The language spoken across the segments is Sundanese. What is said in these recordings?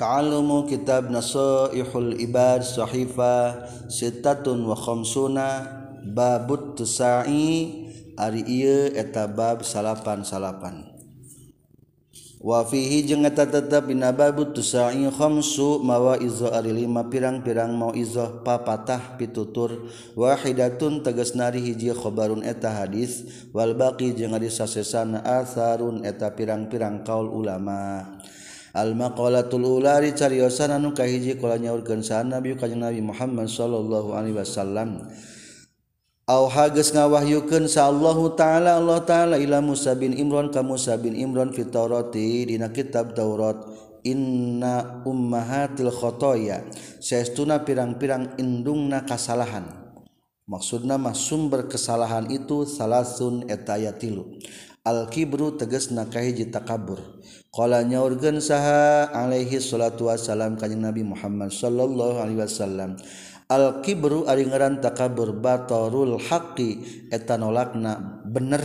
Ta'allumu kitab Nasaihul Ibad Sahifa Sitatun wa khamsuna Babut Tusa'i. Ari iya eta bab salapan-salapan. Wa fihi jeung eta tetep dina babut tusa'i khamsu mawaizu ari lima pirang-pirang mauizah papatah pitutur. Wahidatun tegas nari hiji khabarun eta hadis. Wal baqi jeung ari sasesana asarun eta pirang-pirang kaul ulama' al maqalatul ulari cariosan anu kahiji kala nyaurkeun saha Nabi kanjeng Nabi Muhammad sallallahu alaihi wasallam. Aw hages ngawahyukeun sa Allahu taala Allah taala ila Musa bin Imran ka Musa bin Imran fi Taurati dina kitab Taurat inna ummahatil khotoya. Saestuna pirang-pirang indungna kasalahan. Maksudna mah sumber kesalahan itu salasun etaya tilu. Al-kibru teges nakahiji takabur. Qala nyaurgen saha alaihi salatu wassalam kanjeng Nabi Muhammad sallallahu alaihi wasallam. Al-kibru ari ngaran takabur batarul haqqi eta nolakna bener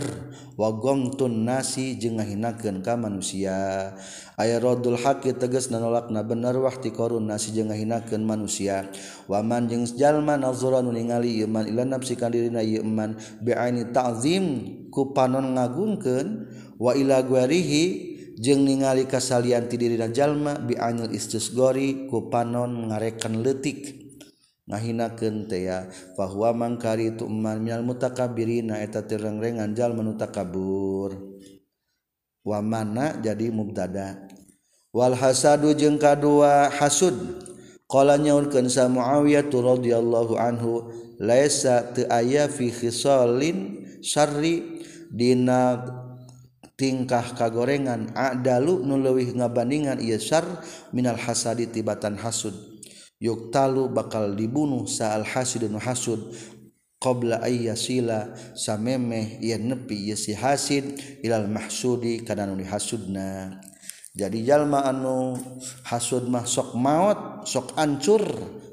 wa gomtun nasi jeung ngahinakeun ka manusia. Aya radul haqqi teges nolakna bener wa korun nasi jeung ngahinakeun manusia. Waman jeung jalma nazura nu ningali ieu ila nafsi ka dirina ieu bi'aini ta'zim. ku panon ngagungkeun wa ila wailaguerihi jeung ningali kasalian ti diri anil biil ku panon ngarekan letik ngahinaken tea bahwa mangkari itu emanal mutakabirina eta terengrengan jal menuta kabur wa mana jadi mubtada? Wal hasadu jeung kadua hasud. Qala nyaurkeun sa Muawiyah radhiyallahu anhu laisa teu aya fi khisalin syarri dina tingkah kagorengan adalu nulewih ngabandingan ieu syar minal hasadi tibatan hasud. Yuktalu bakal dibunuh sa'al hasidun hasud. Qabla ayyasila samemeh ieu nepi ieu si hasid ilal mahsudi kana nu hasudna jadi jalma anu hasud mah sok maot sok ancur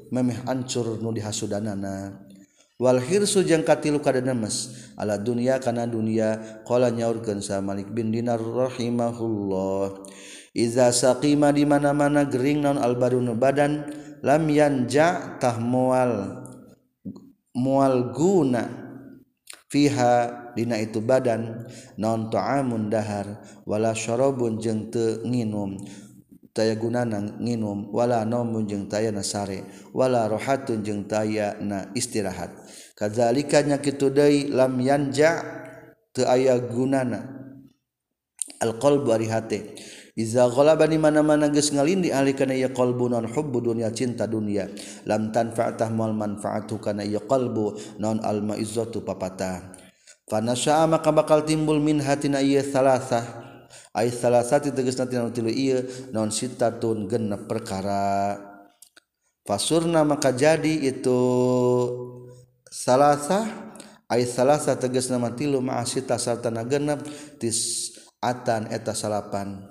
memeh ancur nu dihasudanana Walhirsu jeung katilu kada nemes ala dunia kana dunia qala nyaurkeun sa Malik bin Dinar rahimahullah. Iza saqima di mana-mana gering naon albarunu badan lam yanja tah mual mual guna fiha dina itu badan naon ta'amun dahar wala syarabun jeung teu nginum. taya gunana nginum wala nomun jeung taya nasare wala rohatun jeung taya na istirahat. Kazalikanya kitu deui lam yanja teu aya gunana alqalbu ari hate Iza ghalaba di mana-mana geus ngalindi ahli kana ya qalbu non hubbu dunya cinta dunya lam tanfa'tah mal manfaatu kana ya qalbu non al ma'izzatu papata. Fanasya'a maka bakal timbul min hatina ieu salasah ay salasati tegasna tegesna tina tilu ieu non sitatun genep perkara. Fasurna maka jadi itu salasa ay salasa tegasna mah tilu ma'asita sartana genep tis atan eta salapan.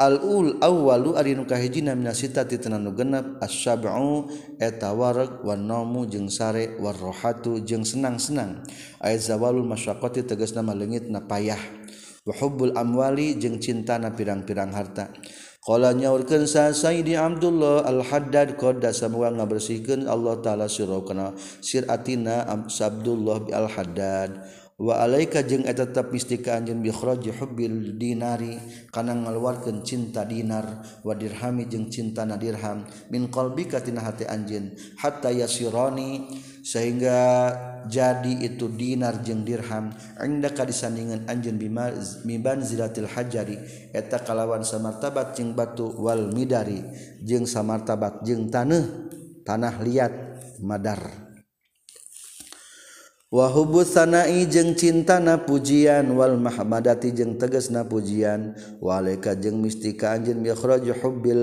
Al-ul awwalu ari nu kahijina mina sitati tenan genep asyab'u eta wareg wan namu jeung sare war rohatu jeung senang-senang. Ay zawalul masyaqqati tegasna maleungitna payah. wahubbul amwali jeung cintana pirang-pirang harta. Qala nyaurkeun sa Sayyidi Abdullah Al-Haddad qadda samua ngabersihkeun Allah taala sirokana siratina Abdullah bi Al-Haddad. wa alaika jeung eta tetep mesti ka anjeun bikhraji hubbil dinari kana ngaluarkeun cinta dinar wa dirhami jeung cinta na dirham min qalbika tina hati anjeun hatta yasirani sehingga jadi itu dinar jeung dirham indaka disandingan anjeun miban zilatil hajari eta kalawan samartabat jeung batu wal midari jeung samartabat jeung tanah tanah liat madar. Wahbu sanai jeung cintana pujian Wal Muhammadati jeung teges na pujian walaika jeung mistika anjin biroju hubbil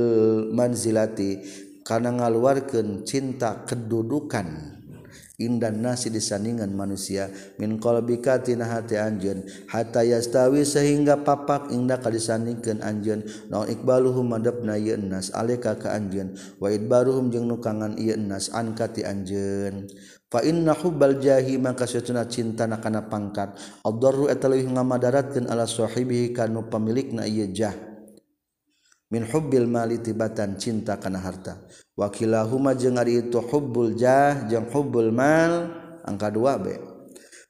manzilati kana ngaluarkan cinta kedudukan. Indan nasi disandingan manusia min qalbikatina hati anjeun. Hatta yastawi sehingga papak indah kadisandingkeun anjeun. Naon ikbaluhum madepna ieu nas alika ka anjeun. Wa idbaruhum jeung nukangan ieu nas anka ti anjeun. fa inna hubbal jahi maka satuna cinta na kana pangkat. Adarru eta leuwih ngamadaratkeun ala sahibihi kanu pamilikna ieu jah. Min hubbil mali tibatan cinta kana harta. Wa kilahuma jeung ari itu hubbul jah jeung hubbul mal angka 2 be.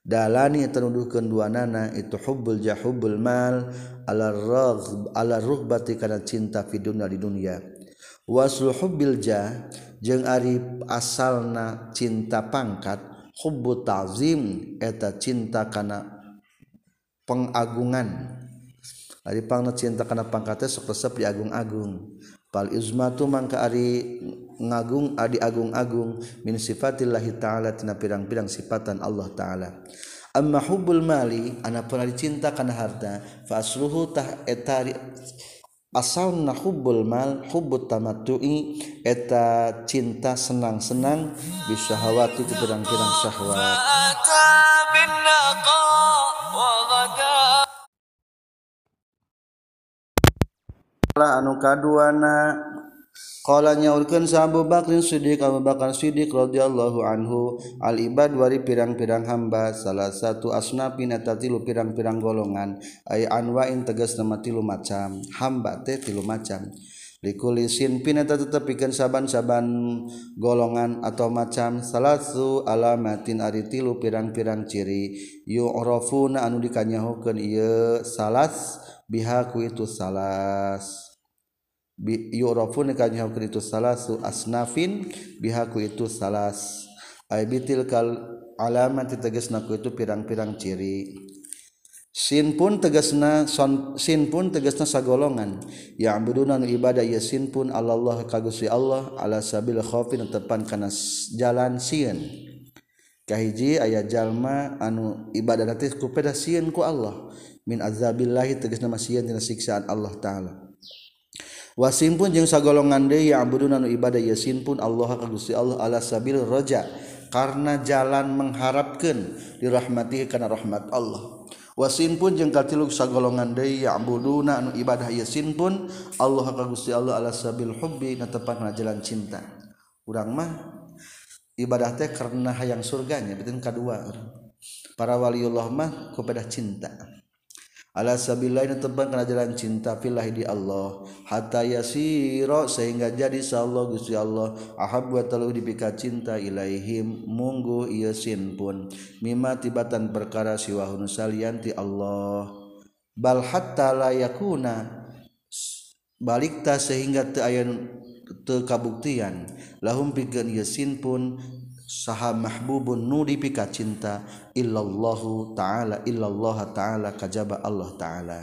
Dalani tenuduhkeun duanana itu hubbul jah hubbul mal ala ragh ala ruhbati kana cinta fi dunya di dunia. Waslu hubbil jah jeung ari asalna cinta pangkat hubbu ta'zim eta cinta karena pengagungan. Pang cinta karena pangkatnya sok resep di agung-agung. Pal izmatu mangka ari ngagung adi agung-agung min sifatillahi ta'ala tina pirang-pirang sifatan Allah ta'ala. Amma hubbul mali anak pernah dicinta karena harta fa asluhu tah etari asalna hubbul mal hubbut tamattu'i eta cinta senang-senang bisa hawati pirang-pirang syahwat. Anu kaduana Qalanya urkeun sa Abu Bakrin Siddiq Abu Bakar Siddiq radhiyallahu anhu al ibad wari pirang-pirang hamba salah satu asnafin tilu pirang-pirang golongan ay anwa'in tegas nama tilu macam hamba teh tilu macam. Dikulisin sinfin tetap tetepikeun saban-saban golongan atau macam salahsu alamatin ari tilu pirang-pirang ciri yu'rafuna anu dikanyahokeun ieu salas bihaku itu salas. yurafun itu salasu asnafin bihaku itu salas. Ay bitil kal alamat tegasna ku itu pirang-pirang ciri. Sin pun tegasna son, sin pun tegasna sagolongan. Ya abuduna ibadah ya sin pun Allah kagusi Allah ala sabil khaufin tepan kana jalan sieun. Kahiji aya jalma anu ibadah teh ku pedasieun ku Allah. Min azabillahi tegasna masieun dina siksaan Allah taala. wasim pun jeung sagolongan deui ya'buduna anu ibadah yasin pun Allah ka Gusti Allah ala sabil raja karena jalan mengharapkan dirahmati karena rahmat Allah. Wasin pun jeung katilu sagolongan deui ya'buduna anu ibadah yasin pun Allah ka Gusti Allah ala sabil hubbi netepan kana jalan cinta. Urang mah ibadah teh karena hayang surganya betul kadua para waliullah mah kepada cinta. Sabil lain tebang karena jalan cinta fillahi di Allah. Hatta yasiro sehingga jadi Allah Gusti Allah. Ahab buat terlalu dipika cinta ilaihim munggu yasin pun. Mima tibatan perkara siwahun salianti Allah. Bal hatta la yakuna balikta sehingga te ayan te kabuktian lahum pikeun yasin pun saha mahbubun nu dipika cinta illallahu ta'ala illallah ta'ala kajaba Allah ta'ala.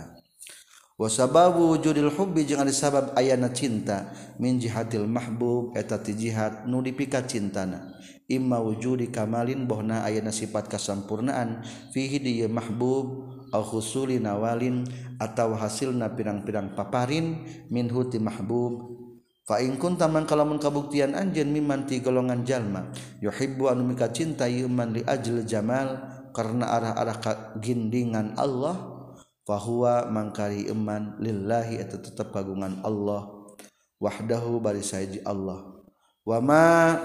Wa sababu wujudil hubbi jeung ari sabab ayana cinta. Min jihatil mahbub eta ti jihad nu dipika cintana. Imma wujudi kamalin bohna ayana sifat kasampurnaan. Fihi di mahbub au husuli nawalin atawa hasilna pirang-pirang paparin. Min huti mahbub ingkun taman kalamun kabuktian anjen mimanti golongan jalma yuhibbu anu mika cinta yuman li ajl jamal karena arah-arah gindingan Allah fahuwa mangkari iman lillahi eta tetep kagungan Allah wahdahu bari sayaji Allah. Wama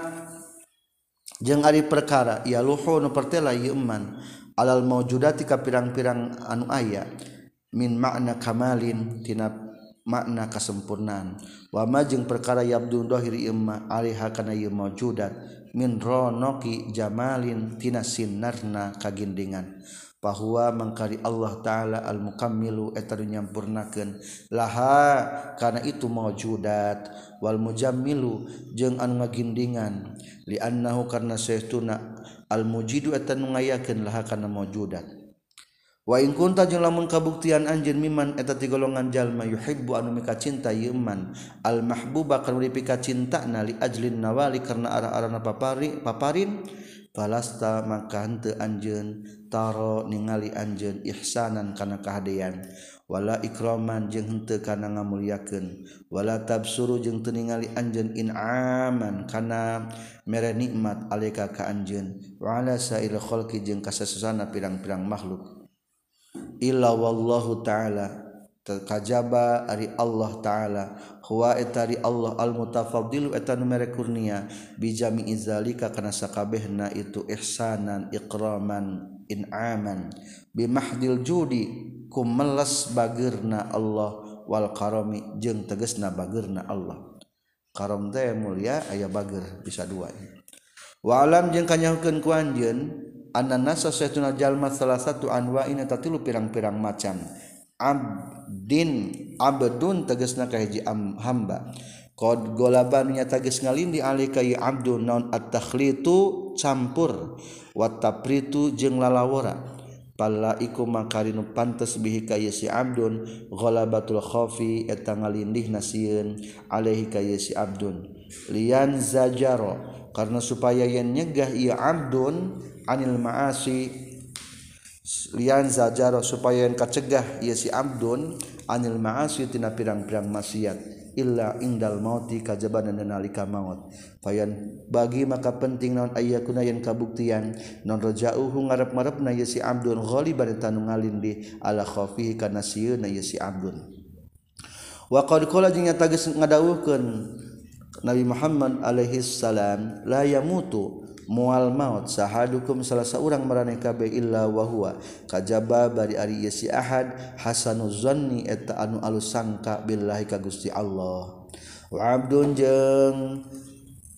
jeung ari perkara ya luhu nu pertela iman alal maujudati ka pirang-pirang anu aya min makna kamalin tina makna kesempurnaan wamajeng perkara Abdulhiri Imma Alihajudat minronoki Jamallintina Sinarna kagindingan. Bahwa mengkari Allah ta'ala al-mukammilu etar nyampurnaken laha karena itu maujudat wal mujammilu jeung anu ngagindingan. Liannahu karena saytuna al-mujidu etan ngayakeun laha karena maujudat. Waing kunta jeung lamun kabuktian anjeun miman eta ti golongan jalma yuhibbu anu mika cinta yeuman al mahbuba kan ka cinta nali ajlin nawali karena arah-arana papari paparin palasta maka henteu anjeun taro ningali anjeun ihsanan kana kahadean. Wala ikraman jeung henteu kana ngamulyakeun. Wala tabsuru jeung teu ningali anjeun in'aman kana mere nikmat alika ka anjeun. Wa ala sa'il khalqi jeung kasasusana pirang-pirang makhluk. illa wallahu ta'ala. Terkajaba ari Allah ta'ala. Huwa etari Allah al-mutafaddilu nu mere kurnia. Bijami izalika kana sakabehna itu ihsanan ikraman in'aman. Bimahdil judi kum meles bagirna Allah. Wal karami jeung tegesna bagirna Allah. Karom teh mulia aya bagir bisa dua. Walam jeung kanyahukeun ku anjeun anjallma salah satu anwaeta tatilu pirang-pirang macam. Abdin Abdun teges am hamba. Qad golabannya tagis ngalindi alika ya abdu non at-takhlitu campur. Wa tapritu jeung lalawara. Pala iku makarinu pantes bihi kayi si abdun Golabatul khafi eta ngalindih nasieun alaihi kayi si abdun. Lian zajaro karena supaya yen nyegah ia abdun anil maasi. Lian zajaro supaya yang kacegah ia si abdun anil maasi tina pirang-pirang maksiat. Illa indal mauti kajaban dan nalika maut. Fayan bagi maka penting non ayakuna yang kabuktian? Non rajauhu ngarep ngarepna ya si abdun ghaliban tanu ngalindi ala khafihi kana sieuna ya si abdun. Wa qad qala jeung nyata geus ngadawuhkeun Nabi Muhammad alaihi salam la yamutu mual maut sahadukum salah seorang marane kabeh illa wa huwa. Kajaba bari ari si ahad hasanu zanni eta anu alus sangka billahi ka Gusti Allah. Wa abdun jeung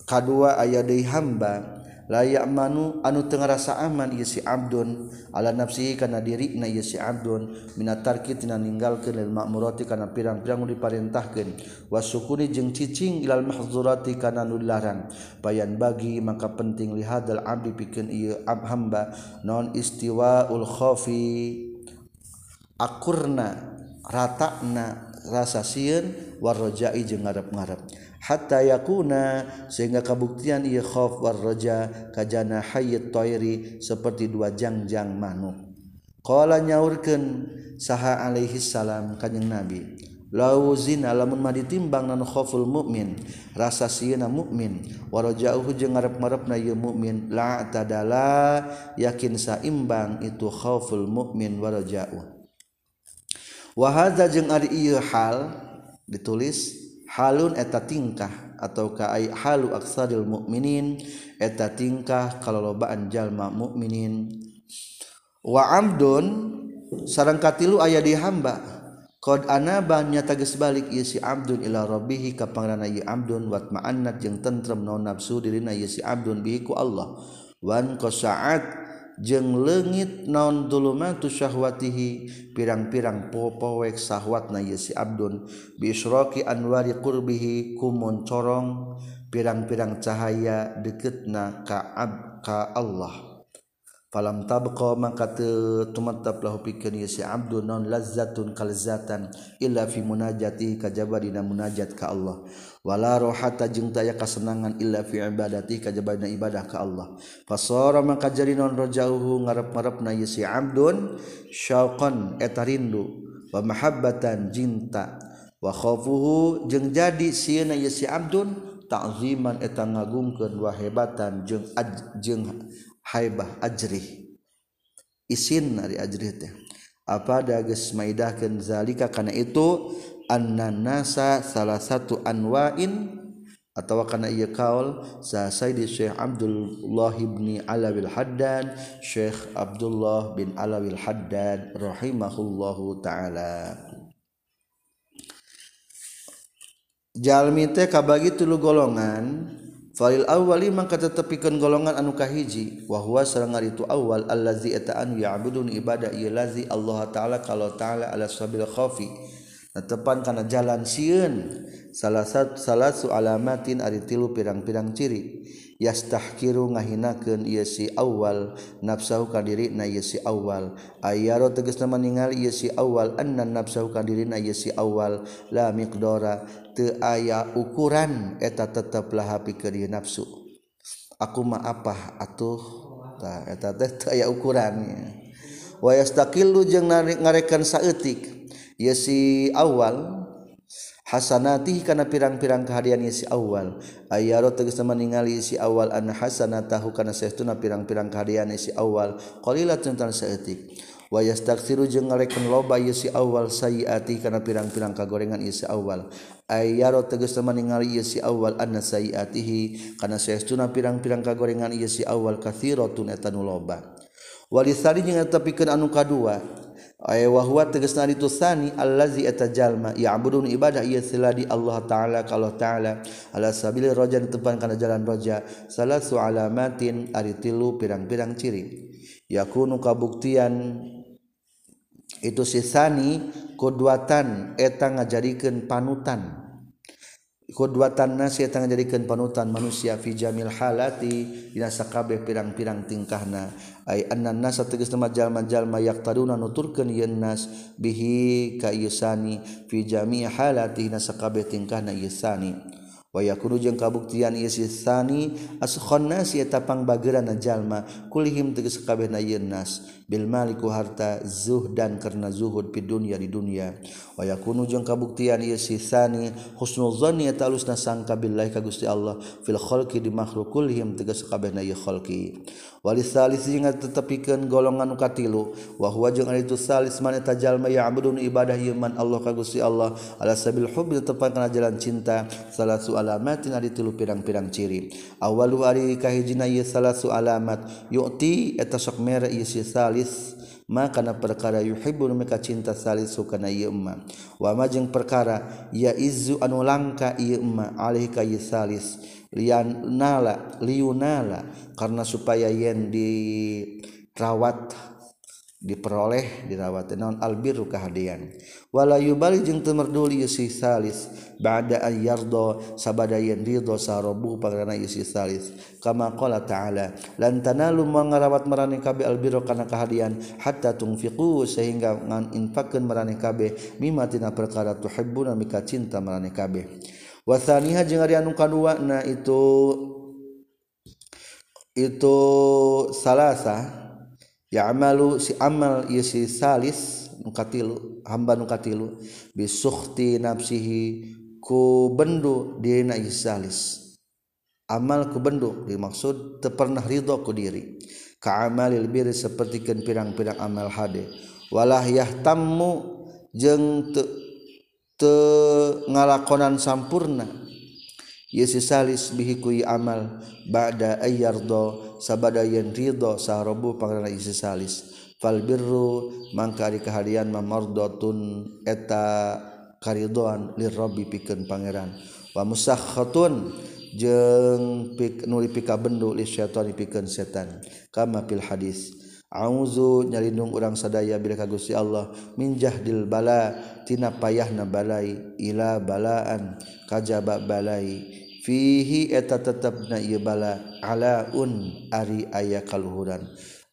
kadua aya deui hamba. layak manu anu tengerasa aman Yesi Abdun. Ala nafsihi karena diri na Yesi Abdun. Minatarki tina ninggalkeun lil ma'murati kana pirang-pirang diparintahkeun. Wasukuni jeung cicing ilal mahzurati kana nu dilarang. Bayan bagi maka penting lihadal abdi pikeun ieu ab hamba. Non istiwaul khafi akurna ratakna rasa sieun warrojai jeung ngarep-ngarep. hatta yakuna sehingga kabuktian ieu khauf war raja kajana hayyit toiri seperti dua jangjang manuk. Qala nyaurkeun saha alaihi salam kanjing nabi lau zina lamun mah ditimbang nan khauful mukmin rasa sieuna mukmin warajauhu jeung ngarep-ngarepna ieu mukmin la tadala yakin saimbang itu khauful mukmin warajauh wa hadza jeung ari ieu hal ditulis halun eta tingkah atau kaai halu aksaril mukminin eta tingkah kalolobaan jalma mukminin wa amdun sarang katilu aya di hamba qad anaba nyata geus balik ieu si abdun ila rabbih ka pangarana ieu abdun wat ma'annat jeung tentrem naon nafsu dirina ieu si abdun bihi ku Allah. Wan qasaat jeung legit naon dulumatusyaahwatihi pirang-pirang popowek syahwat na Yesi Abdul bisroki Anwari Qurbihi kumun corong pirang-pirang cahaya deketna kaab ka Allah. falam tabqa maka tumattaplahu pikeun ieu si abdu non lazzatun kalzatan illa fi munajati kajaba dina munajat ka Allah. Wala rohata jeung taya kasenangan illa fi ibadati kajaba dina ibadah ka Allah. Fasara maka jadi non rajauhu ngarep-ngarepna ieu si abdun syauqan eta rindu wa mahabbatan cinta wa khaufuhu jeung jadi sieuna ieu si abdun ta'ziman eta ngagungkeun wa hebatan jeung jeung haibah ajrih. Isin dari ajrih teh. Apa dages maidahkeun zalika? Kana itu annanasa salah satu anwa'in atau kana ieu kaul sasai di Syekh Abdullah bin Alawil Haddad Syekh Abdullah bin Alawil Haddad rahimahullahu taala. Jalmi teh kabagi tilu golongan Falil awali maka tetepikeun golongan anu kahiji wa huwa sareng itu awal allazi eta anu ya'budun ibadah ieu lazi Allah taala kalau taala ala sabil khafi tepan kana jalan sieun salah satu salah su alamatin ari tilu pirang-pirang ciri. yastahkiru ngahinakeun ieu si awal nafsahu ka dirina ieu si awal. Ayaro tegasna ningali ieu si awal anna nafsahu ka dirina ieu si awal. La miqdara teu aya ukuran eta tetep lahapi ka ka nafsu. Aku ma apa atuh. Tah eta teh teu aya ukurannya wa yastaqillu jeung ngarekan saeutik ieu si awal Hasanati karena pirang-pirang kehadian isi awal. Ayaro tegas ningali isi awal an hasana tahu karena sehtuna pirang-pirang kehadian isi awal. Qalilat tentang seetik wa jeung ngareken loba ieu si awal sayiati kana pirang-pirang kagorengan isi si awal. Ayaro tegas ningali ieu si awal anna sayiatihi kana saestuna pirang-pirang kagorengan ieu si awal kathiratun eta nu loba. Walisari jeung eta anu kadua. wahwa tegesna itu sani allazi eta jalma ya'budun. Ibadah ieu siladi Allah taala kalau taala ala sabili roja di tempat kana jalan roja. Salah su alamatin ari tilu pirang-pirang ciri. Yakunu kabuktian itu si sani kuduatan eta ngajadikeun panutan. Qudwatan nasi eta panutan manusia fi jamil halati dina sakabeh pirang-pirang tingkahna. Ay annan tegas nama jalma-jalma yaqtaduna nuturkeun yen nas bihi ka yusani fi jami halati dina sakabeh tingkahna yusani wayakuru jeung kabuktian ieu isani askhon nas eta bageuran jalma kulihim tegas kabeh nayeun nas bil maliku harta zuhdan karena zuhud di dunia di dunia wayakunu jeung kabuktian ieu sisani husnul zanni eta alusna sangka billahi ka Gusti Allah fil khalqi di makhluk kulihim tegas kabehna ieu khalqi. Walis salis jeung tetepikeun golongan nu katilu wa huwa jeung ari itu salis man eta jalma ya'budun ibadah yaman Allah ka Gusti Allah. Ala sabil hubbi tepat kana jalan cinta salah alamat tinggal tilu pirang-pirang ciri. Awalu ari kahijina ieu salasu alamat. Yu'ti eta sok mere ieu salis maka perkara yuhibbu meka cinta salis sukana ieu emma. Wa majeng perkara ya izzu anu langka ieu emma alih ka ieu salis. Lian nala liunala karena supaya yen dirawat diperoleh dirawat. Non albiru kehadian. Wala yubali jeung temerduli yusi salis. ba'da an yardo sabada yen ridho sarobu pangrana isi salis. Kama qala ta'ala lan tanalu mangarawat marane kabeh albiro kana kahadian hatta tungfiqu sehingga ngan infakkeun marane kabeh mimma tina perkara tuhibbuna mika cinta marane kabeh wa thaniha jeung ari anu kadua na itu itu salasa ya'malu si amal isi salis nukatilu hamba nukatilu bisukhti nafsihi ku bendu dina salis amal ku bendu dimaksud teu pernah ridho ku diri. Ka amalil birri sapertikeun pirang-pirang amal hade. Walah yahtammu jeung teu te ngalakonan sampurna. Yesi salis bihi kui amal ba'da ayyardo sabada yen ridho saharobu pangrana isi salis fal birru mangka ari kahadian eta karidoan lirrobi pikeun pangeran. Wa musakhatun jeung pik nuli pika bendu li syaitan pikeun setan. Kama fil hadis auzu nyalindung urang sadaya bila ka Gusti Allah min jahdil bala tina payahna balai ila balaan kajaba balai. Fihi eta tetepna ieu bala alaun ari aya kaluhuran.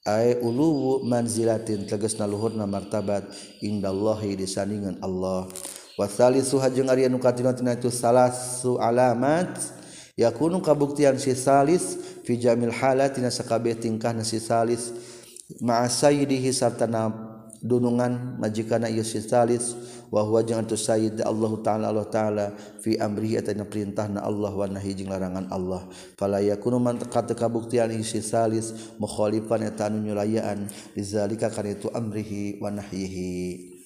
Ay uluwu manzilatin tegasna luhurna martabat indallahi disandingan Allah. wasali suha jeung ari anu katina tina itu salah su alamat. Yakunu kabuktian si salis fi jamil halat tina sakabeh tingkah si salis. Ma'a sayyidihi sarta dunungan majikana ieu si salis. Wa huwa jeung antu sayyid Allah taala Allah taala fi amrihi atana perintahna Allah wa nahi jeung larangan Allah. Fala yakunu man kata kabuktian ieu si salis mukhalifan eta anu nyulayaan. Lizalika kana itu amrihi wa nahyihi.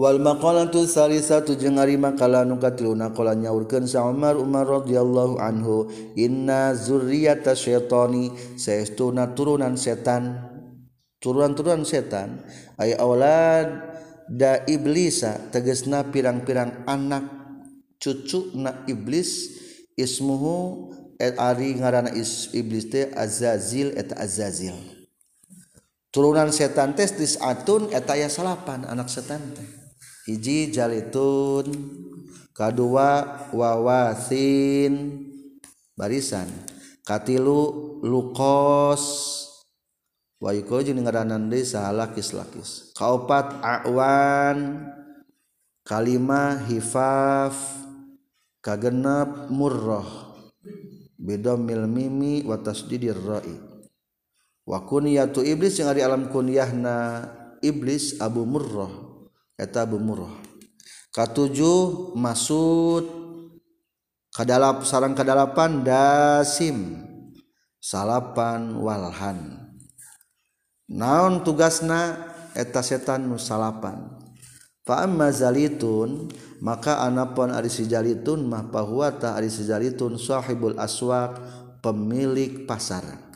Wal maqalatu salisatu jeung ari makalah nu katiluna qala nyaurkeun sa Umar radhiyallahu Anhu inna zurriyata syaitani saestuna turunan setan turunan-turunan setan aya aulad da iblisa tegesna pirang-pirang anak cucu na iblis ismuhu et ari ngaranana is, iblis teh azazil eta azazil. Turunan setan tes eta ya salapan anak setan teh. Hiji jalitun kadua wawasin. Barisan. Katilu lukos. Lakis-lakis kaupat awan. Kalimah hifaf. Murrah beda mil mimi watas didir ra'i. Wa kunyatu iblis yang ada alam kunyahna iblis abu murrah eta bumuroh katujuh masud. Kadalap sarang kadalapan dasim. Salapan walhan. Naon tugasna? Eta setan nu salapan. Fa amma zalitun maka anapun ari si mah pahuwa ta ari si sahibul aswaq pemilik pasar.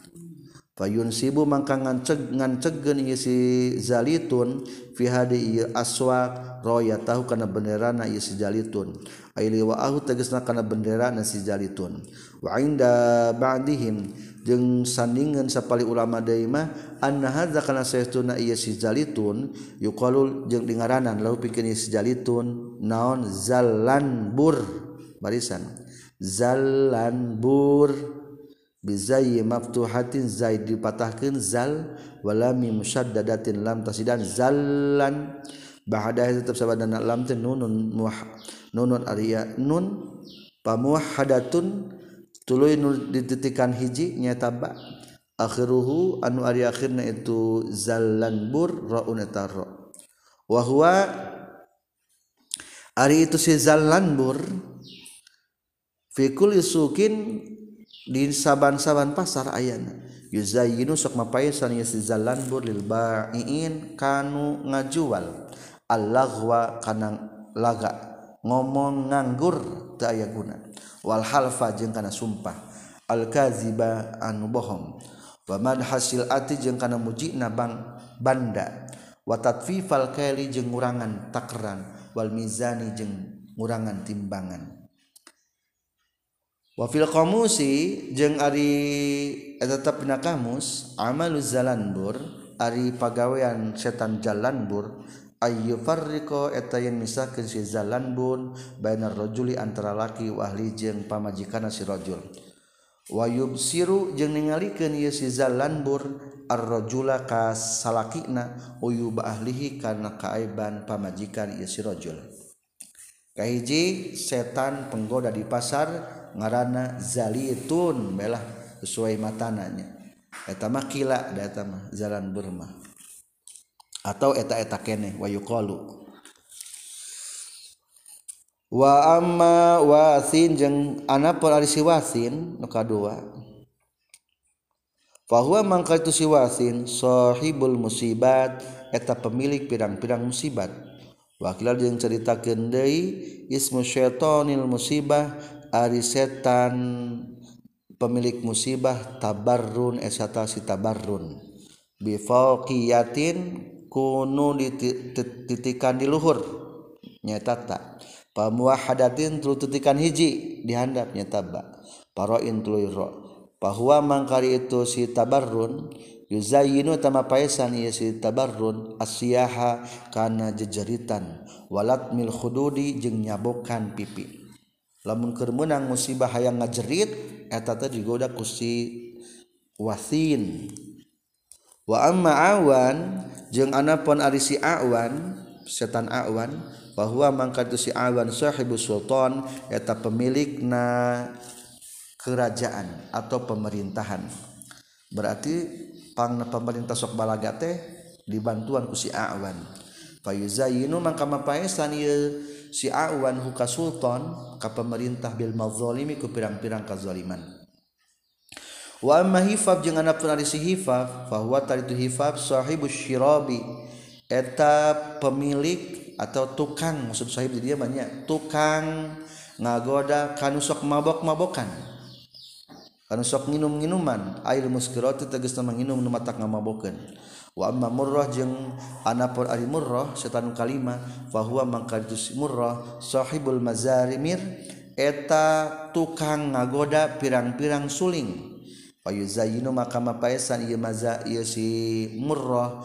Fayun sibu mangka nganceg ngancegeun ieu si zalitun fi hadi ieu aswaq roya tahu kana benderana ieu si zalitun. Aili wa ahu tegasna kana bendera na si zalitun. Wa inda ba'dihim jeung sandingan sapali ulama deui mah anna hadza kana saestuna ieu si zalitun yuqalul jeung dingaranan lahu pikeun ieu si zalitun naon? Zallanbur. Barisan. Zalanbur bizayyi maftuhatin zaid dipatahkeun zal wala mim syaddadatin lam tasidan zallan. Bahadah tetap sabadana lam teh nunun muh nunun arya nun pamuhadatun tuluy nu dititikan hiji nyata ba akhiruhu anu ari akhirna itu zallan bur raun eta ra. Wa huwa ari itu si zallan bur fi kulli sukin di saban-saban pasar ayana. Yuzayyinu sok mapaisan yasizalan lil ba'iin kanu ngajual. Al-laghwa kana laga ngomong nganggur teu aya guna. Wal halfa jeung kana sumpah. Al kaziba anu bohong. Wa man hasil ati jeung kana mujina bang banda. Wa tatfifal kaili jeung ngurangan takran wal mizani jeung ngurangan timbangan. wafil komusi jeung Ari tetap pin kamus amaluz zalanbur Ari pagawean setan jalanbur ayyu farriqo eta yang misahkeun si zalanbur bainar rajuli antara laki wahli jeung pamajikanna si rajul. Wa yubsiru jeung ningalikeun ieu si zalanbur ar-rajula ka salakina uyuba ahlihi kana kaaiban pamajikan ieu si rajul. Kahiji setan penggoda di pasar ngaranana zalitun belah sesuai matananya. Etamah kila data mah jalan Burma atau eta-eta kene wa yuqalu. Wa amma wasin jeung anapun ari si wasin nu kadua. Fahuwa mangka itu si wasin sahibul musibat eta pemilik pirang-pirang musibat. Wakilal jeung ceritakeun deui ismu syaitonil musibah ari setan pemilik musibah tabarrun eh, esata si tabarrun. Bifauqiyatin kunu dititikan di luhur. Nyata tak pamuwahadatin tulu titikan hiji dihandap nyata ba paroin tulu ro. Bahwa mangkari itu si tabarrun yuzayinu tama paesan ieu si tabarrun asyaha kana jejeritan. Walat mil khududi jeung nyabokan pipi. lamun keur meunang musibah hayang ngajerit eta teh digoda ku si wasin. Wa amma awan jeung anapun ari si awan setan awan bahwa mangkat si awan sahibu sultan eta pemilikna kerajaan atau pemerintahan. Berarti pang pemerintah sok balaga teh dibantuan ku si awan. Fayuzayinu mangka mapaesan ieu si awan huka Sultan ka pemerintah Bil mazolimi ku pirang-pirang kazaliman wamahifab jeung anak penarisi hifaf bahwa tadi itu hifaf sahibu shirobi eta pemilik atau tukang maksud sahib dia banyak tukang ngagoda kanu sok mabok-mabokan. Kanu sok nginum-nginuman. Air muskirot tegas nama nginum nu matak ngamabokeun. wama murrah jeung anapur ari murrah setan kalima bahwa mangkadus murrah sahibul mazarimir eta tukang ngagoda pirang-pirang suling. Payu zayinu maka mapaesan ieu maza ieu si murrah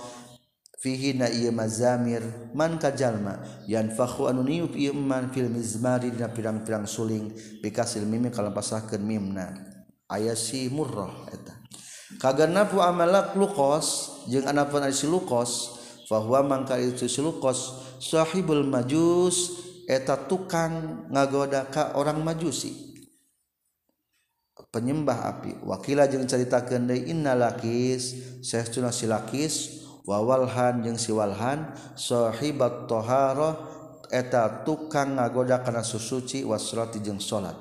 fihi na ieu mazamir man kajalma yanfakhu anu niup ieu man fil mizmari dina pirang-pirang suling bikasil mimi kalampasahkeun mimna. Aya si murrah eta. kagana pu amalak lukos jeung anapun ari silukos bahwa mangka itu silukos sahibul majus eta tukang ngagoda ka orang majusi. Penyembah api wakila jeung caritakeun deui innalakis saestuna silakis wawalhan jeung siwalhan sahibat taharah eta tukang ngagoda kana susuci wasrati jeung salat.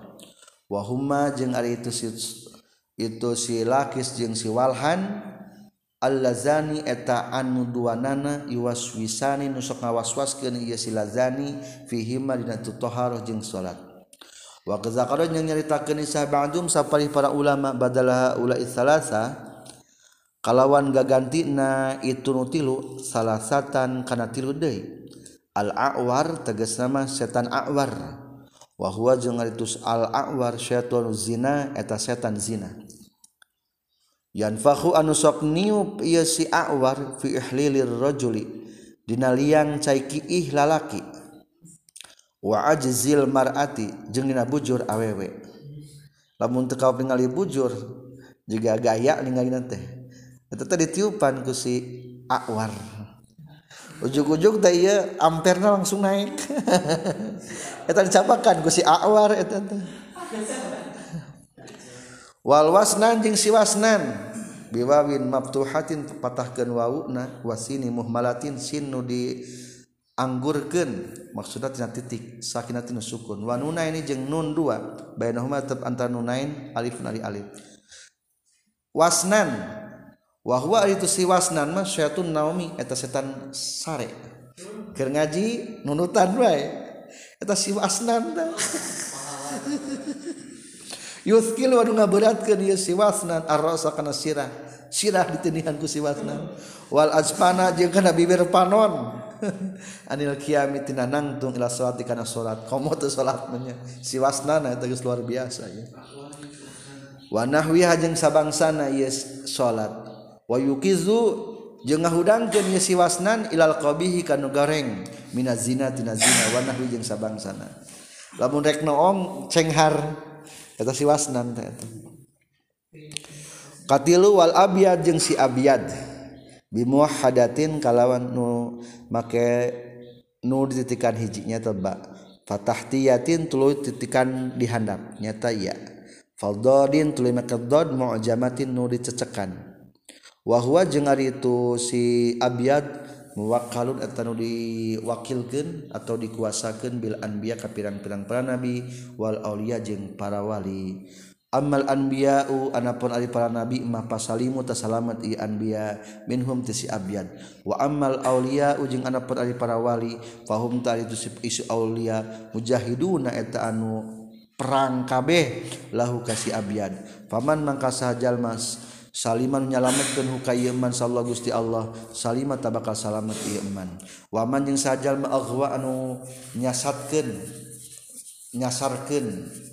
Wahuma jeung ari itu itu si lakis jeung si walhan. Allazani eta anu duanana iwaswisani nu sok ngawaswaskeun ieu si lazani fihi ma dina taharah jeung salat. Wa qadzakara jeung nyaritakeun isa ba'dum sapari para ulama badalah ula salasa kalawan gagantina itu nu tilu salasatan kana tilu deui. Al awar tegas nama setan awar. Wa huwa jeung al awar syaitan zina eta setan zina. yanfahu anu sok niup ieu si awar fi ihlilir rajuli dina liang cai kiih lalaki. Wa ajzil mar'ati jeung dina bujur awewe. Lamun teu kaop ningali bujur juga gaya ningali teh eta teh ditiupan ku si awar. Ujug-ujug teh ieu amperna langsung naik eta dicapakan ku si awar eta teh. Wal wasnan jeung si wasnan. biwawin maftuhatin patahkeun wawuna wasini muhmalatin sin nu di anggurkeun maksudna tina titik sakinatin sukun. Wa nuna ini jeung nun dua bainahuma tetep antara nunain alif nari alif. Wasnan wa huwa itu si wasnan mah syaitan naomi eta setan sare. Keur ngaji nunutan wae. Eta si wasnan Yuskil waduh ngaberatkeun ieu siwasnan arrosa kana sirah. Sirah ditenihan ku siwasnan. Wal azpana jeung kana bibir panon. Anil kiami tina nangtung ila salat kana salat. Komo teu salat nya. Siwasnana eta geus luar biasa ya. Wa nahwiha jeung sabangsana ieu salat. Wa yukizu jeung ngahudangkeun ieu siwasnan ilal qabihi kana gareng minaz zina tina zina wa nahwi jeung sabangsana. Lamun rek noong cenghar eta si wasnan eta katilu wal abiyad jeung si abiyad bimuwahadatin kalawan nu make nu dititikan hijinya teba fatahtiyatin tuluy titikan dihandap nyata ya faldodin tuluy make dod mu'jamatin nu dicecekan. Wa huwa jeung ari itu si abiyad muwakalun etanu diwakilkan atau dikuasakan bil anbiya ka pirang-pirang para nabi wal aulia jeung para wali. Amal anbiya'u anapun ari para nabi mah pasalimu tasalamat i anbiya minhum tisi abyan. Wa amal auliya'u jeung anapun ari para wali fahum ta itu isu aulia mujahiduna eta anu perang kabeh lahu kasih abyan. Faman mangka sajalmas mas Saliman nyalametkeun hukayman sallallahu Gusti Allah. Salima tabakal salamet ieu iman. Waman jeung sajal ma'ghwa anu nyasatkeun Nyasarkan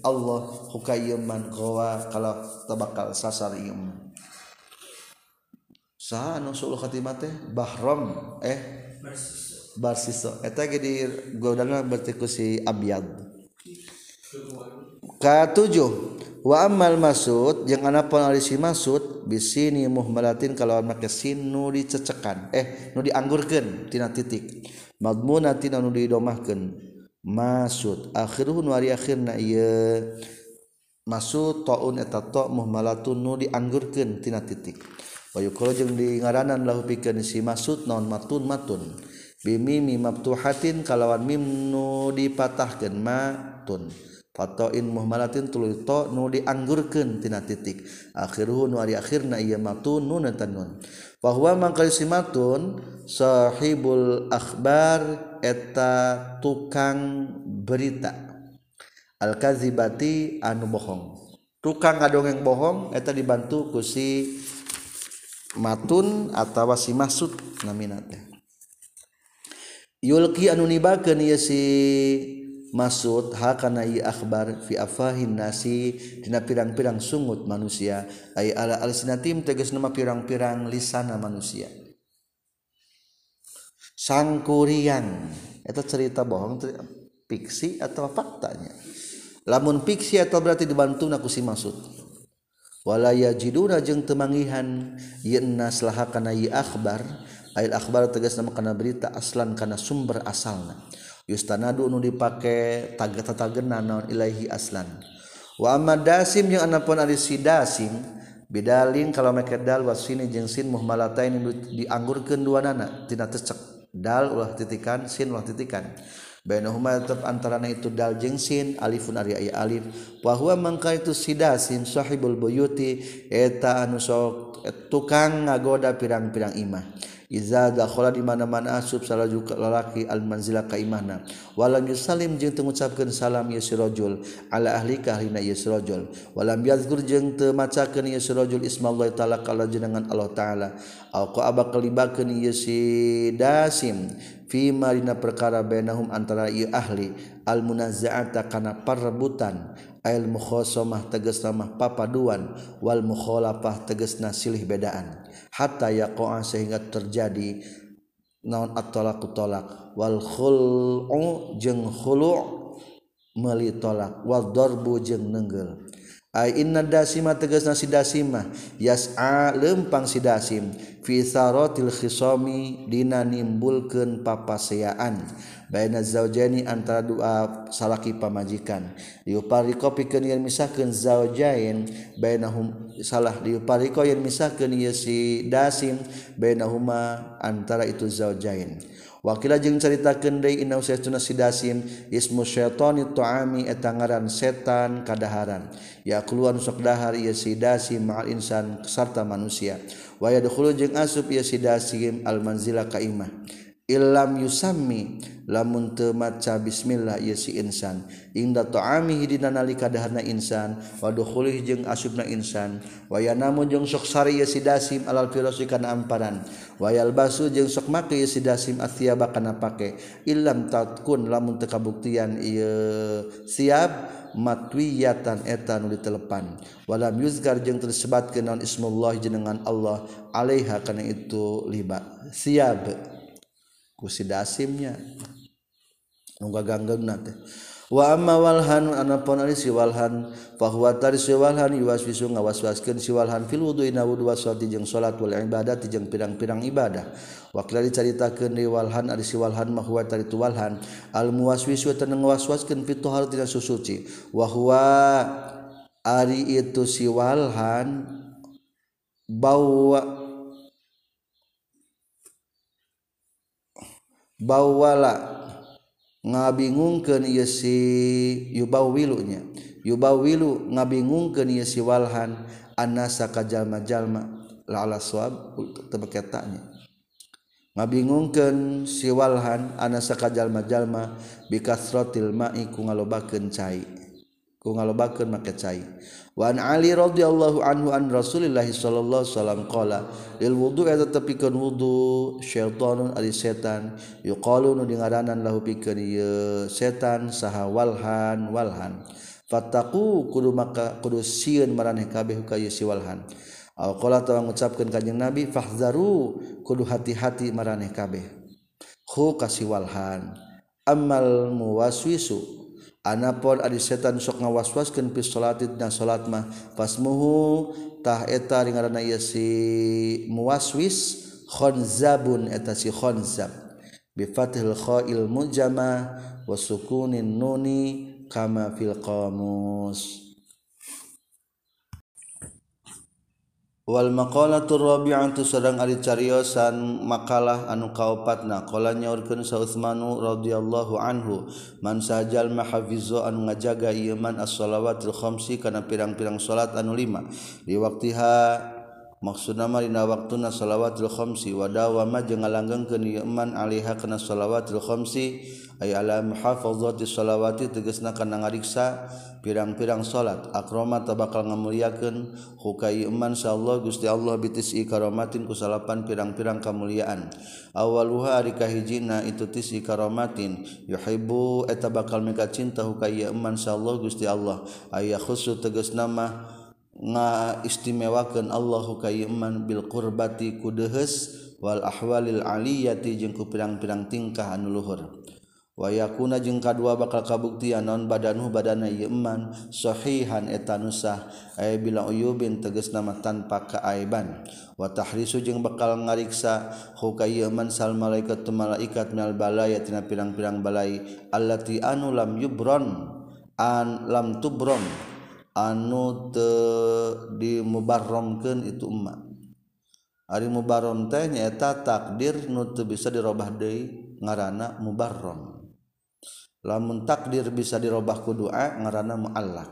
Allah hukayeman gawa kalau tabakal sasar ieu iman. Saha anu suluh khatimah teh bahram eh? Barsiso. Eta ge di godana berarti ku si abyad. Katujuh wa amal masud yang anakisi Masud bisini muhmalatin kalau make sin nu dicecekan eh nu dianggurkantina titik. Madmunatin nu didomahkan Masud akhirun wari akhirna ieu. Masud taun eta ta muhmalatun nu dianggurkeuntina titik. Wayu kalau jeung di ngaranan lahu pikeun si Masud naon matun matun. Bimimi mabtuhatin kalawan mim nu dipatahkeun matun. Fatoin muhmalatin tuluy to nu dianggurkeun tina titik. Akhiruhu nu ari akhirna ieu matun nun tanun bahwa mangkal simatun sahibul akhbar eta tukang berita. Al kazibati anu bohong. Tukang ngadongeng bohong eta dibantu ku si matun atawa si maksud namina teh. Yulki anu nibakeun ieu si Masud hakana akbar fi afahin nasi dina pirang-pirang sungut manusia. Ay ala alsinatim tegas nama pirang-pirang lisana manusia. Sangkuriang. Itu cerita bohong fiksi atau faktanya? Lamun fiksi atau berarti dibantu naku si maksud? Walaya jiduna jeung temangihan yenna selahakana akbar akhbar. Akbar tegas nama kana berita aslan kana sumber asalna. yustanadu nu dipake tagna naon Ilaihi aslan. Wa dasim yang anapun ari si dasim kalau make dal wasini jeung sin muhmalatain dianggurkeun duanana tina tecek dal ulah titikan sin ulah titikan. Bainahuma tetap antarana itu dal jeung sin alifun ari aya alif. Wa huwa mangka itu sidasin sahibul buyuti eta anu sok tukang ngagoda pirang-pirang imah. iza dakhala di mana-mana asub salaju lalaki al manzila ka imahna walam yusallim jeung teu ngucapkeun salam ieu si rajul. Ala ahli ka ahlina ieu si rajul. Walam yazkur jeung teu macakeun ieu si rajul. Ismallah taala kala jenengan Allah taala. Au ka aba kalibakeun ieu si dasim. Fi marina perkara bainahum antara ieu ahli. Al munazza'ata kana perebutan Ail mukhosomah teges nama papaduan wal mukholapah teges nasilih bedaan. Hatta yaqa'a sehingga terjadi naon at-talaqu talak wal khul'u jeung khulu' meuli talak wal darbu jeung nenggel. inna dasima tegasna si dasima. Yas'a lempang si dasim. Fi saratil khisami dina nimbulkeun papaseaan baina zaujani antara dua salaki pamajikan. Liupariko pikeun yen misahkeun zaujain bainahum salah liupariko yen misahkeun ieu si dasim bainahuma antara itu zaujain. wakila jeung caritakeun deui inna usaytuna sidasim ismu syaitani tuami eta ngaran setan kadaharan. Ya keluar sok dahar ieu sidasim ma'al insan sarta manusia. Wa yadkhulu jeung asup ieu sidasim al manzila ka imah Ilam yusami lamun temaca bismillah ieu si insan. Inda ta'amihi dina nalika dahana insan wa dukhulih jeung asubna insan. Wa yanamu jeung sok sari ieu si dasim alal firasi kana amparan. Wa yalbasu jeung sok make ieu si dasim athiyaba kana pake. Illam tatkun lamun teu kabuktian ieu siap matwiyatan eta nu ditelepan. Walam yuzkar jeung tersebat naon ismullah jenengan Allah alaiha kana itu liba siap kusi dasimnya. Nunggu ganggeng nate wa amma walhan anapun ari siwalhan bahwa tari siwalhan iwaswisu ngawaswaskeun siwalhan fil wudu ina wudu washolati jeung salat wal ibadah jeung pirang-pirang ibadah. Wa kala dicaritakeun di walhan ari siwalhan mah huwa tari tuwalhan al muwaswisu teu ngawaswaskeun fi tahar tina susuci wa huwa ari itu siwalhan bawa bawala. Ngabingungkeun ieu si yubawilunya. Yubawilu ngabingungkeun ieu si walhan. Anasa ka jalma-jalma la'ala suab tebeke tanya ngabingungkeun si walhan anasa ka jalma-jalma bikasratil ma'i ku ngalobakeun cai. ku ngalobakeun make cai. Wa an ali radhiyallahu anhu an rasulillahi sallallahu alaihi wasallam qala lil wudu eta tepikeun wudu syaitanun ari setan. Yuqalu nu dingaranan lahu pikeun ieu setan saha walhan walhan. Fattaqu kudu maka kudu sieun maraneh kabeh ka ieu si walhan. Aw qala tawang ngucapkeun kanjing nabi fahzaru kudu hati-hati maraneh kabeh. Khu kasiwalhan amal muwaswisu Anapun adi setan sok ngawaswaskeun fi salatid na salat mah. Fasmuhu tah eta ringarana ieu si muwaswis khonzabun eta si khonzab bi fathil kha'il mujama wa sukunin nuni kama fil qamus. Wal maqalatur rabi'atu sareng ari cariosan makalah anu kaopatna qala nyaurkeun Sautsmanu radhiyallahu anhu man sajal mahafizu anu ngajaga ieu man as-shalawatil khamsi kana pirang-pirang salat anu lima. Di waktiha maksud namarina waktuna salawatul khamsi wadawama jeung ngalanggeng ke niman alaiha kana salawatul khamsi ay ala muhafazati salawati tegasna kana ngariksa pirang-pirang salat. Akrama tabakal ngamuliakeun hukai iman insyaallah Gusti Allah bitis karomatin ku salapan pirang-pirang kamuliaan. Awaluha ari kahijina itu tis karomatin yuhibbu eta bakal mika cinta hukai iman insyaallah Gusti Allah. Aya khusus tegesna mah na istimewakan Allahu kayman Bil qurbati kudehes Wal ahwalil aliyati jengku pirang-pirang tingkah anu luhur. Wayakuna jeung kadua bakal kabuktian non badanu badana yeman sahihan eta nusah aya bila uyubin tegas nama tanpa kaaiban. Wa tahrisu jeung bakal ngariksa huka yeman sal malaikat tu malaikat minal balaya tina pirang-pirang balai allati anu lam yubron an lam tubron. anu dimubarromken itu emma Ari mubarrom teh nyaeta takdir nu teu bisa dirobah deui ngaranna mubarrom lamun takdir bisa dirobah ku doa ngaranna muallaq.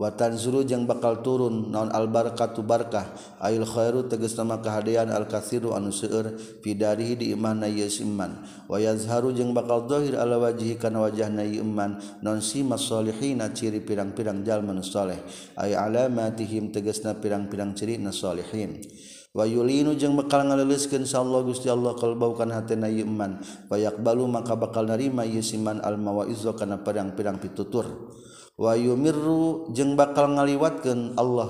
watan zuru bakal turun naon albarkatu barkah? Ayul khairu tegas nama kehadian al kathiru anu seueur pidarihi di iman na yes iman. Wa yazharu jeung bakal zahir ala wajhi kana wajahna iman. Non sima solihina ciri pirang-pirang jalma nu saleh ay alamatihim tegasna pirang-pirang ciri na salihin Wayulinu jeung bakal ngaleliskeun insyaallah Gusti Allah kalbaukan hatena iman. Bayak maka bakal narima ieu siman al mawaizah kana pirang-pirang pitutur. wayumirru jeung bakal ngaliwatkeun Allah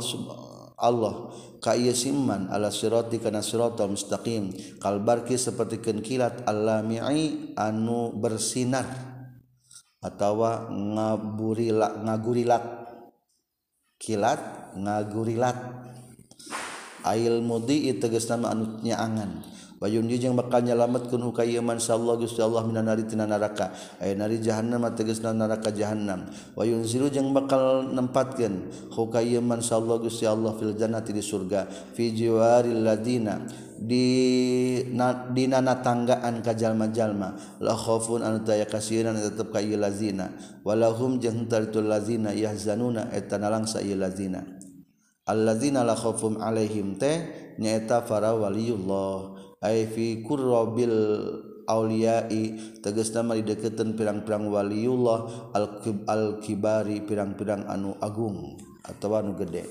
Allah ka ieu siman ala sirati kana siratal mustaqim kalbarki sapertikeun kilat alami'i anu bersinar atawa ngaburila ngagurilat. Kilat ngagurilat. Ail mudi tegas nama anutnya angan Bayunji jeng bakal nyalametkeun hu ka sallallahu Gusti Allah minan nari tina neraka. Aya nari jahannam tegasna neraka jahannam. wa zilu jeung bakal nempatkeun hu sallallahu Gusti Allah fil jannati di surga. Fi jiwaril ladina di na, di nana tanggaan ka jalma-jalma. La khaufun an taya kasiran tetep ka ieu lazina. Walahum jeung tartul lazina yahzanuna eta nalangsa ieu lazina. Allazina la khaufum alaihim teh nyaeta para waliyullah. fi kurrobil Auliyai teges nama dideketen pirang-pirang waliullah al-kibari pirang-pirang anu agung atau anu gede.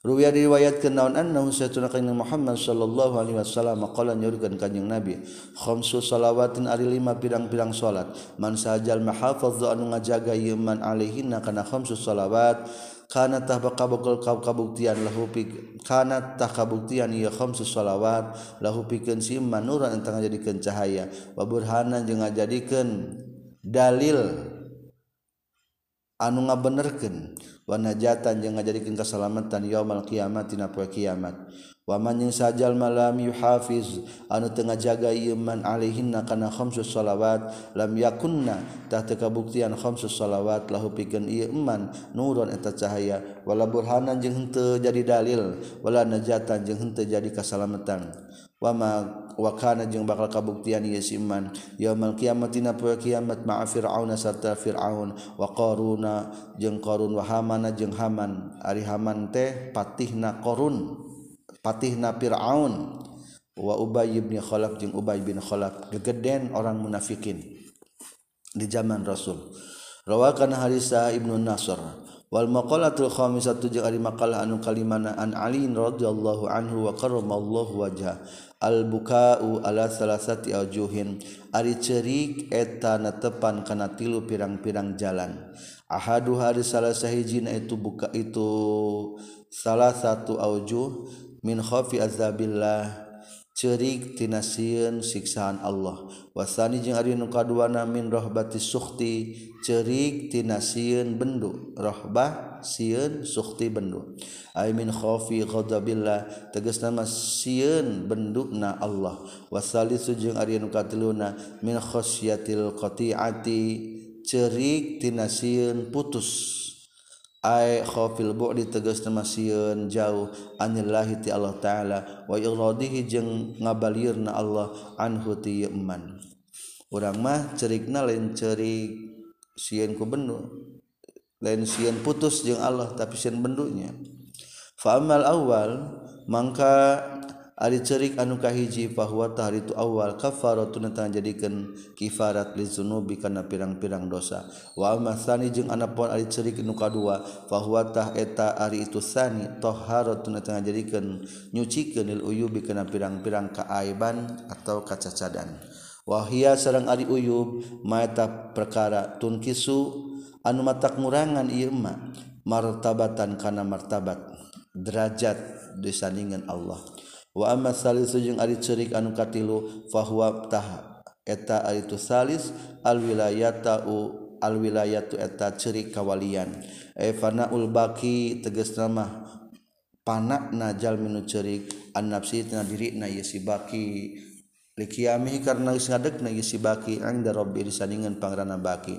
Ruwiya diriwayat kenaon annahu sayyiduna kanjeng Muhammad sallallahu alaihi wasallam qala nyurkeun kanjeng Nabi khamsu salawatin ari lima pirang-pirang salat man sajal mahafaz anu ngajaga yeman alaihinna kana khamsu salawat kanatah baka bagel ka kabuktian lahu kanatah kabuktian ieu khamsu shalawat lahu pikeun si manuran entang ngajadikeun cahaya. Wa burhanan jeung ngajadikeun dalil anu ngabenerken wanajatan jeung ngajadikeun keselamatan yaumal kiamat tina poe kiamat. Waman yang sajal malam yuhafiz anu tengah jaga iman alihinna kana khamsus salawat lam yakunna tahta kabuktian khamsus salawat lahu pikeun ieu iman nuron eta cahaya. Wala burhanan jeung henteu jadi dalil wala najatan jeung henteu jadi keselamatan wama wakana jeung bakal kabuktian ieu si iman. Yaumul kiamat dina poe kiamat ma'a fir'auna sarta fir'aun. Wa qaruna jeung qarun wa hamana jeung haman. Ari haman teh patihna qarun patihna fir'aun. Wa ubay bin khalaf jeung ubay bin khalaf gegeden orang munafikin di zaman rasul. Rawakan harisa ibnu nasr. Wal maqalatul khamisatu jeung ari maqalah anu kalimana an ali radhiyallahu anhu wa karramallahu wajha al-bukau ala salasati aujuhin. Ari cerik eta netepan kana tilu pirang-pirang jalan. Ahadu hari salah sahijin itu buka itu salah satu aujuh min khafi azabillah. Cerik tinasieun siksaan Allah. Wasani jeung ari nu kaduana min rahbati sukhti. Cerik tinasieun bendu rahbah sieun sukti bendu ay khofi ghadabillah tegas nama sieun bendukna Allah. Wasalisu jeung ari nu katiluna min khosyatil qati'ati cerik tina sieun putus. Ay khofil bu'di tegas nama sieun jauh. Anillahi ti Allah taala wa iradihi jeung ngabalieurna Allah anhu ti iman urang mah cerikna lain cerik sieun ku bendu lain sian putus jeung Allah tapi sian bendunya. Famal awal mangka ari cerik anu kahiji bahwa tahari itu awal kafaratun tentang jadikan kifarat li zunubi kana pirang-pirang dosa. Wa masani tsani jeung anapun ari cerik anu kadua bahwa tah eta ari itu sani taharatun tentang jadikeun nyucikeun lil uyubi kana pirang-pirang kaaiban atau kacacadan. Wahia sareng ari uyub maeta perkara tunkisu anu mata ngurangan Irma martabatan kana martabat derajat disandingan Allah. Wa amma salijung ari cerik anu katilu fahuwa taha eta itu salis alwilayata u alwilayatu eta cerik kawalian. Evana ulbaki tegas nama panak najal minu cerik an nafsi tina diri na yesi baki. Likiami karena geus na yesi baki ang disandingan pangrana baki.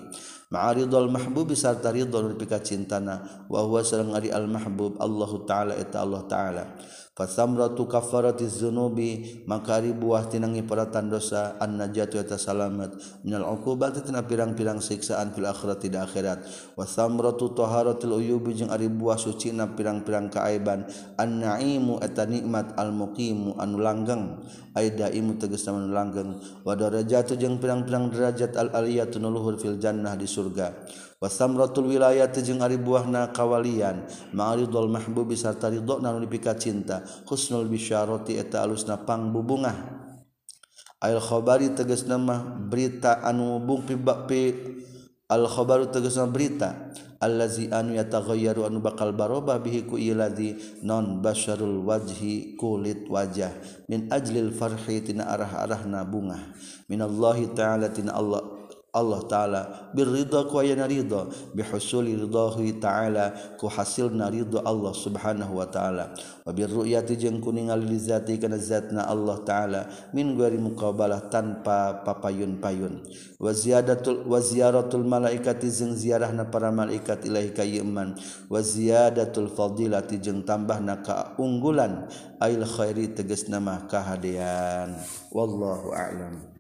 ma'aridul mahbubi sarta ridho nu pika cintana wa huwa sareng ari al mahbub. Allahu taala eta Allah taala. fasamratu kafarati dzunubi maka ari buah tinangi peratan dosa an najatu eta salamat. Minal uqubati tina pirang-pirang siksaan fil akhirati di akhirat. Wa samratu taharatil uyubi jeung ari buah suci na pirang-pirang kaaiban. An naimu eta nikmat al muqimu anu langgeng. Aida imu tegas anu langgeng. Wa darajatu jeung pirang-pirang derajat al aliyatun luhur fil jannah di surga. wasamratul wilayah ari buahna kawalian. Ma'ridul mahbubi sarta ridho nanu dipika cinta. Husnul bisyarati eta alusna pangbubungah. Al khobari tegas nama berita anu bung pi al khabaru tegas nama berita. Allazi anu yataghayyaru anu bakal barobah bihi ku iladi non basyarul wajhi kulit wajah. Min ajlil farhi tina arah-arahna bunga minallahi ta'ala tina Allah. Allah ta'ala birridha ku ayana ridha bihusuli ridahi ta'ala ku hasilna ridha Allah subhanahu wa ta'ala. Wa birru'yati jeung ku ningali li zati kana zatna Allah ta'ala min ghairi muqabalah tanpa papayun-payun. Wa ziyadatul wa ziyaratul malaikati jeung ziarahna para malaikat ilahi ka iman wa ziyadatul fadilati jeung tambahna kaunggulan ail khairi tegasna mah kahadean wallahu a'lam.